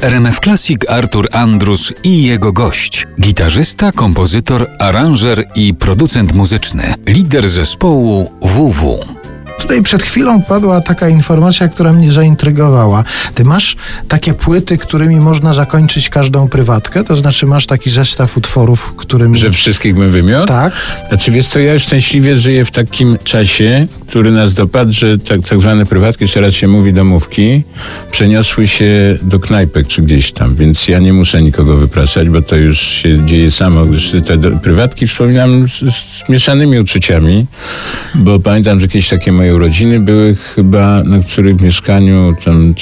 RMF Classic Artur Andrus i jego gość. Gitarzysta, kompozytor, aranżer i producent muzyczny. Lider zespołu WW. Tutaj przed chwilą padła taka informacja, która mnie zaintrygowała. Ty masz takie płyty, którymi można zakończyć każdą prywatkę? To znaczy masz taki zestaw utworów, którymi... Że wszystkich bym wymiotł? Tak. Znaczy wiesz co, ja już szczęśliwie żyję w takim czasie, który nas dopadł, że tak, tak zwane prywatki, jeszcze raz się mówi domówki, przeniosły się do knajpek czy gdzieś tam, więc ja nie muszę nikogo wypraszać, bo to już się dzieje samo, gdyż te do, prywatki wspominam z, z mieszanymi uczuciami, bo pamiętam, że kiedyś takie moje urodziny były chyba, na których mieszkaniu tam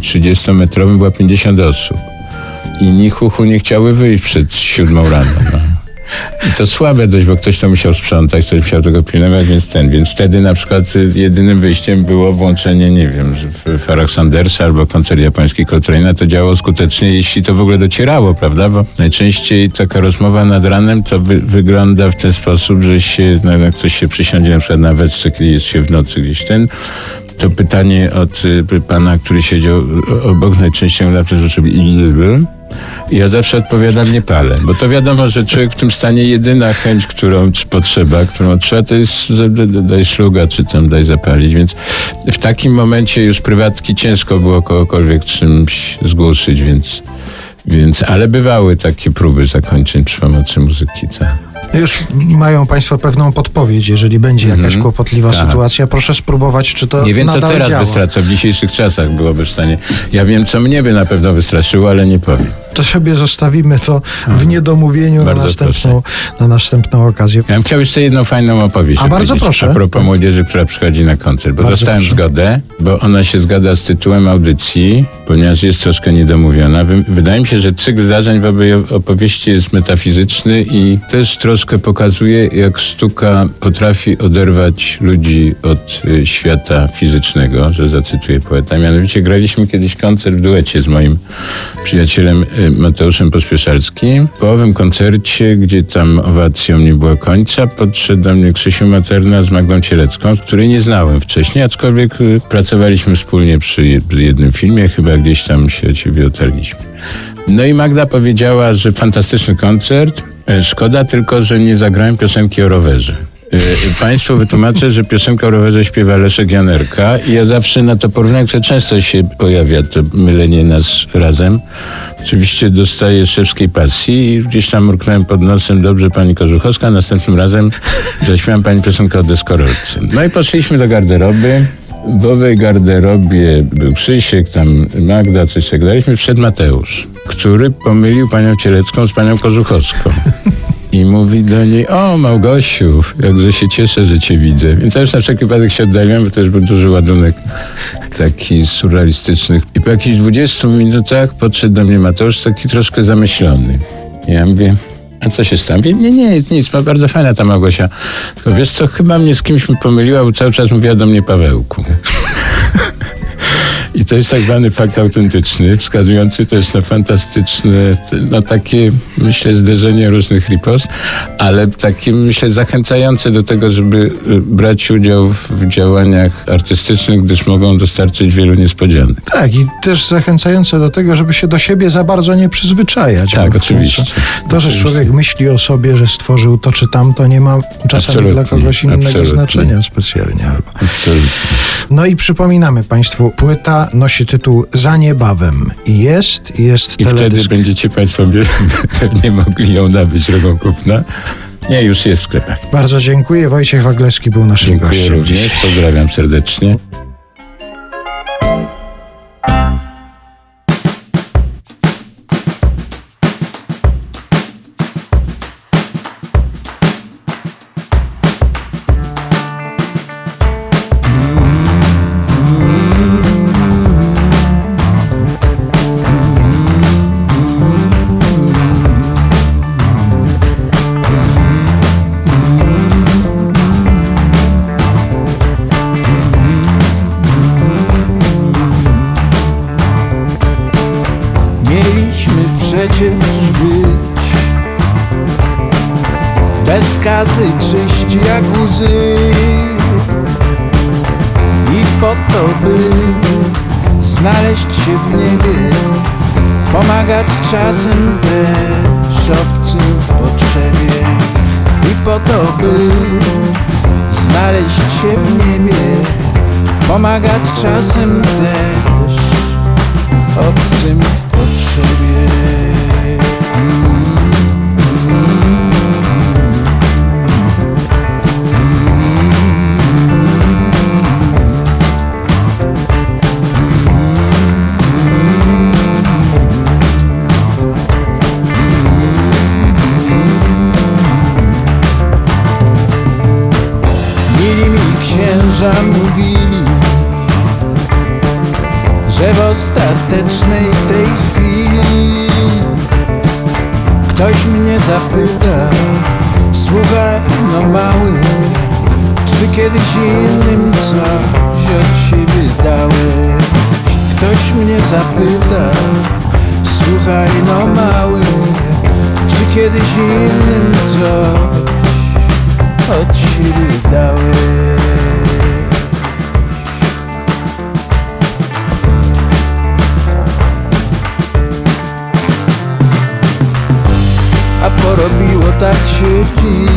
30-metrowym była 50 osób. I nikt uchu nie chciały wyjść przed siódmą rano. No. I to słabe dość, bo ktoś to musiał sprzątać, ktoś musiał tego pilnować, więc ten. Więc wtedy na przykład jedynym wyjściem było włączenie, nie wiem, Farah Sandersa albo koncert japoński Coltrane'a. To działało skutecznie, jeśli to w ogóle docierało, prawda? Bo najczęściej taka rozmowa nad ranem to wy, wygląda w ten sposób, że się, no, jak ktoś się przysiądzie na przykład na weczce, kiedy jest się w nocy gdzieś ten, to pytanie od y, pana, który siedział obok, najczęściej na to, że ja zawsze odpowiadam, nie palę, bo to wiadomo, że człowiek w tym stanie jedyna chęć, którą potrzeba, którą trzeba, to jest daj szluga, czy tam daj zapalić, więc w takim momencie już prywatki ciężko było kogokolwiek czymś zgłuszyć, więc, więc ale bywały takie próby zakończeń przy pomocy muzyki, tak. Już mają Państwo pewną podpowiedź, jeżeli będzie jakaś mm kłopotliwa tak. sytuacja, proszę spróbować, czy to Nie wiem, nadal co teraz działa. wystraca, w dzisiejszych czasach byłoby w stanie. Ja wiem, co mnie by na pewno wystraszyło, ale nie powiem. To sobie zostawimy to w mhm. niedomówieniu na następną, na następną okazję. Ja bym chciał jeszcze jedną fajną opowieść. A bardzo proszę. A propos młodzieży, która przychodzi na koncert, bo bardzo dostałem proszę. zgodę, bo ona się zgadza z tytułem audycji, ponieważ jest troszkę niedomówiona. Wydaje mi się, że cykl zdarzeń w opowieści jest metafizyczny i też troszkę pokazuje, jak sztuka potrafi oderwać ludzi od y, świata fizycznego, że zacytuję poeta. Mianowicie graliśmy kiedyś koncert w duecie z moim przyjacielem y, Mateuszem Pospieszalskim. Po owym koncercie, gdzie tam owacją nie było końca, podszedł do mnie Krzysiu Materna z Magdą Cielecką, której nie znałem wcześniej, aczkolwiek y, pracowaliśmy wspólnie przy jednym filmie, chyba gdzieś tam się o ciebie otarliśmy. No i Magda powiedziała, że fantastyczny koncert, szkoda tylko, że nie zagrałem piosenki o rowerze. E, państwu wytłumaczę, że piosenkę o rowerze śpiewa Leszek Janerka i ja zawsze na to porównanie, które często się pojawia, to mylenie nas razem. Oczywiście dostaję szewskiej pasji i gdzieś tam mruknąłem pod nosem, dobrze pani Korzuchowska, następnym razem zaśmiałam pani piosenkę o deskorolce. No i poszliśmy do garderoby. W owej garderobie był Krzysiek, tam Magda, coś tak dalej. Wszedł Mateusz, który pomylił panią Cielecką z panią Korzuchowską. I mówi do niej, o Małgosiu, jakże się cieszę, że cię widzę. Więc ja już na wszelki wypadek się oddaliłem, bo to już był duży ładunek taki surrealistycznych. I po jakichś 20 minutach podszedł do mnie Mateusz, taki troszkę zamyślony. Ja mówię, a co się stało? Nie, nie, nic, nic, bardzo fajna ta Małgosia. Tylko wiesz co, chyba mnie z kimś mi pomyliła, bo cały czas mówiła do mnie Pawełku. I to jest tak zwany fakt autentyczny, wskazujący też na fantastyczne, no takie, myślę, zderzenie różnych ripost, ale takie, myślę, zachęcające do tego, żeby y, brać udział w działaniach artystycznych, gdyż mogą dostarczyć wielu niespodzianek. Tak, i też zachęcające do tego, żeby się do siebie za bardzo nie przyzwyczajać. Tak, oczywiście. To, że człowiek myśli o sobie, że stworzył to czy tamto, nie ma czasami absolutnie, dla kogoś innego absolutnie. znaczenia specjalnie. Albo. Absolutnie. No i przypominamy Państwu, płyta nosi tytuł Za niebawem. Jest, jest I teledysk. wtedy będziecie Państwo pewnie mogli ją nabyć drogą kupna. Nie, już jest w sklepach. Bardzo dziękuję. Wojciech Wagleski był naszym dziękuję gościem. Również. Pozdrawiam serdecznie. Bez skazy czyści jak łzy. I po to by znaleźć się w niebie Pomagać czasem też obcym w potrzebie. I po to by znaleźć się w niebie Pomagać czasem też ostatecznej tej chwili Ktoś mnie zapyta Słuchaj, no mały Czy kiedyś innym coś od siebie dałeś? Ktoś mnie zapyta Słuchaj, no mały Czy kiedyś innym coś od siebie dałeś? Tak się dziś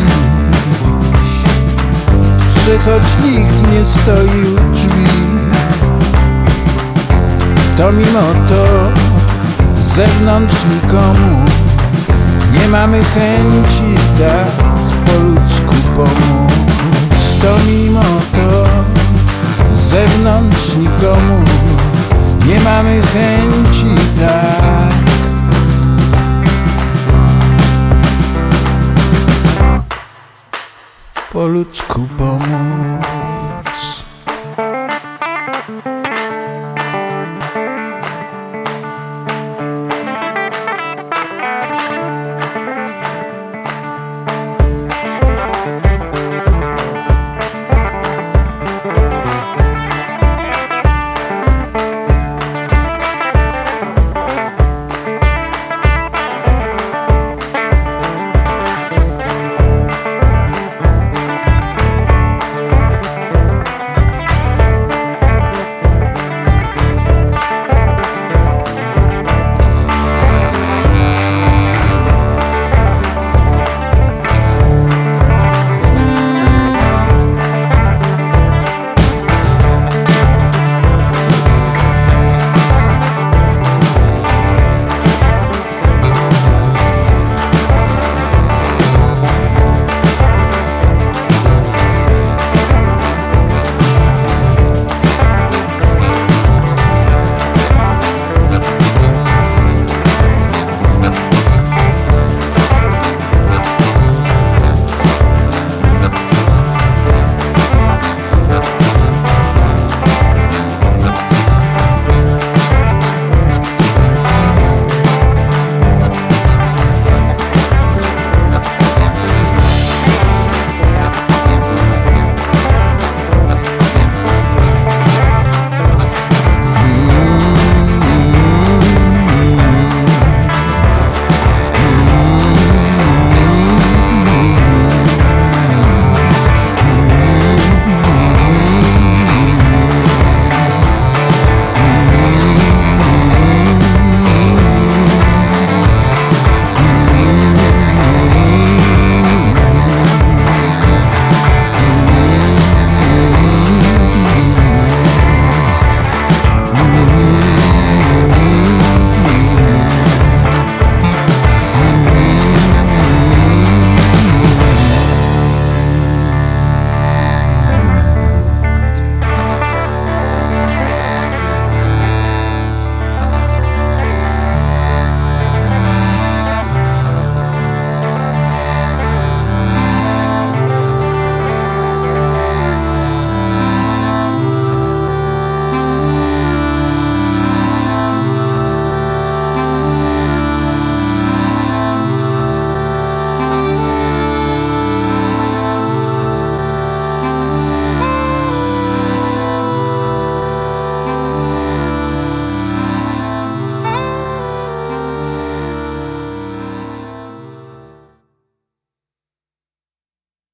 Że choć nikt nie stoi u drzwi To mimo to z zewnątrz nikomu Nie mamy chęci tak po ludzku pomóc. To mimo to z zewnątrz nikomu Nie mamy chęci tak po ludzku pomóż.